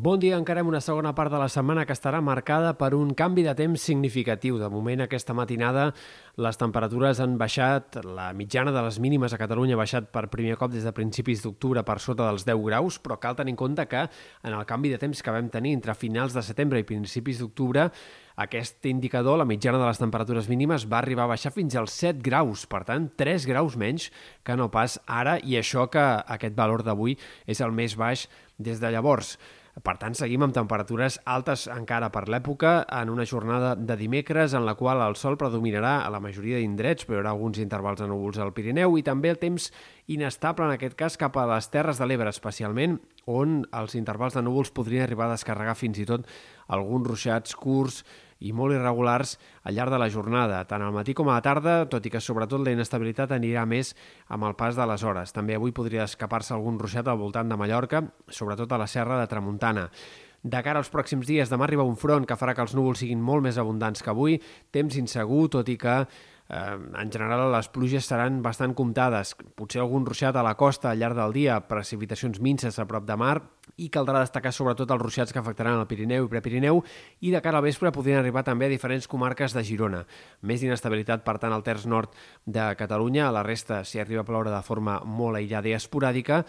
Bon dia, encara en una segona part de la setmana que estarà marcada per un canvi de temps significatiu. De moment, aquesta matinada, les temperatures han baixat, la mitjana de les mínimes a Catalunya ha baixat per primer cop des de principis d'octubre per sota dels 10 graus, però cal tenir en compte que en el canvi de temps que vam tenir entre finals de setembre i principis d'octubre, aquest indicador, la mitjana de les temperatures mínimes, va arribar a baixar fins als 7 graus, per tant, 3 graus menys que no pas ara, i això que aquest valor d'avui és el més baix des de llavors. Per tant, seguim amb temperatures altes encara per l'època, en una jornada de dimecres en la qual el sol predominarà a la majoria d'indrets, però hi haurà alguns intervals de núvols al Pirineu i també el temps inestable, en aquest cas, cap a les Terres de l'Ebre, especialment, on els intervals de núvols podrien arribar a descarregar fins i tot alguns ruixats curts i molt irregulars al llarg de la jornada, tant al matí com a la tarda, tot i que sobretot la inestabilitat anirà més amb el pas de les hores. També avui podria escapar-se algun ruixat al voltant de Mallorca, sobretot a la serra de Tramuntana. De cara als pròxims dies, demà arriba un front que farà que els núvols siguin molt més abundants que avui, temps insegur, tot i que eh, en general les pluges seran bastant comptades. Potser algun ruixat a la costa al llarg del dia, precipitacions minces a prop de mar, i caldrà destacar sobretot els ruixats que afectaran el Pirineu i Prepirineu i de cara al vespre podrien arribar també a diferents comarques de Girona. Més d'inestabilitat, per tant, al terç nord de Catalunya, a la resta s'hi arriba a ploure de forma molt aïllada i esporàdica,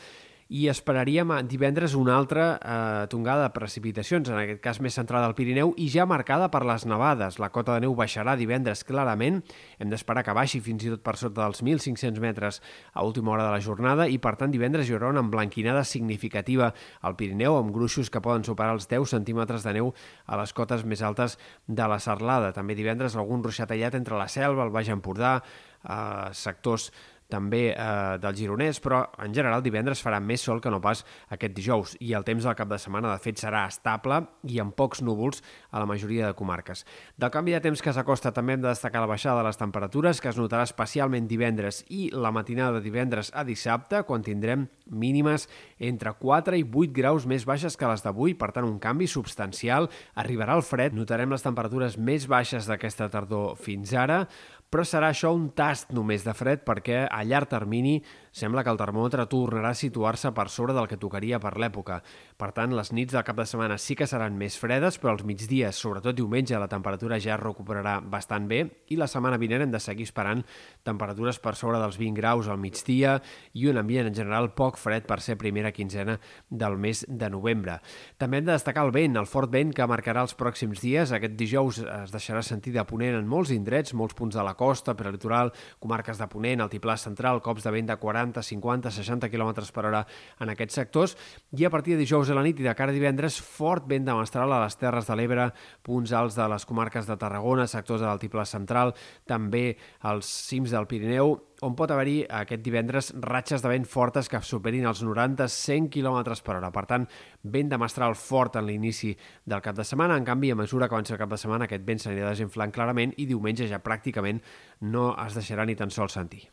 i esperaríem divendres una altra eh, tongada de precipitacions, en aquest cas més centrada al Pirineu i ja marcada per les nevades. La cota de neu baixarà divendres clarament, hem d'esperar que baixi fins i tot per sota dels 1.500 metres a última hora de la jornada i per tant divendres hi haurà una emblanquinada significativa al Pirineu amb gruixos que poden superar els 10 centímetres de neu a les cotes més altes de la Serlada. També divendres algun ruixat entre la Selva, el Baix Empordà, eh, sectors també eh, del Gironès, però en general divendres farà més sol que no pas aquest dijous i el temps del cap de setmana de fet serà estable i amb pocs núvols a la majoria de comarques. Del canvi de temps que s'acosta també hem de destacar la baixada de les temperatures que es notarà especialment divendres i la matinada de divendres a dissabte quan tindrem mínimes entre 4 i 8 graus més baixes que les d'avui, per tant un canvi substancial, arribarà el fred, notarem les temperatures més baixes d'aquesta tardor fins ara, però serà això un tast només de fred perquè a llarg termini sembla que el termòmetre tornarà a situar-se per sobre del que tocaria per l'època. Per tant, les nits del cap de setmana sí que seran més fredes, però els migdies, sobretot diumenge, la temperatura ja es recuperarà bastant bé i la setmana vinent hem de seguir esperant temperatures per sobre dels 20 graus al migdia i un ambient en general poc fred per ser primera quinzena del mes de novembre. També hem de destacar el vent, el fort vent que marcarà els pròxims dies. Aquest dijous es deixarà sentir de ponent en molts indrets, molts punts de la costa, per litoral, comarques de Ponent, Altiplà Central, cops de vent de 40, 50, 60 km per hora en aquests sectors, i a partir de dijous a la nit i de cara a divendres, fort vent de mestral a les Terres de l'Ebre, punts alts de les comarques de Tarragona, sectors de l'Altiplà Central, també als cims del Pirineu, on pot haver-hi aquest divendres ratxes de vent fortes que superin els 90-100 km per hora. Per tant, vent de mestral fort en l'inici del cap de setmana. En canvi, a mesura que avança el cap de setmana, aquest vent s'anirà desinflant clarament i diumenge ja pràcticament no es deixarà ni tan sols sentir.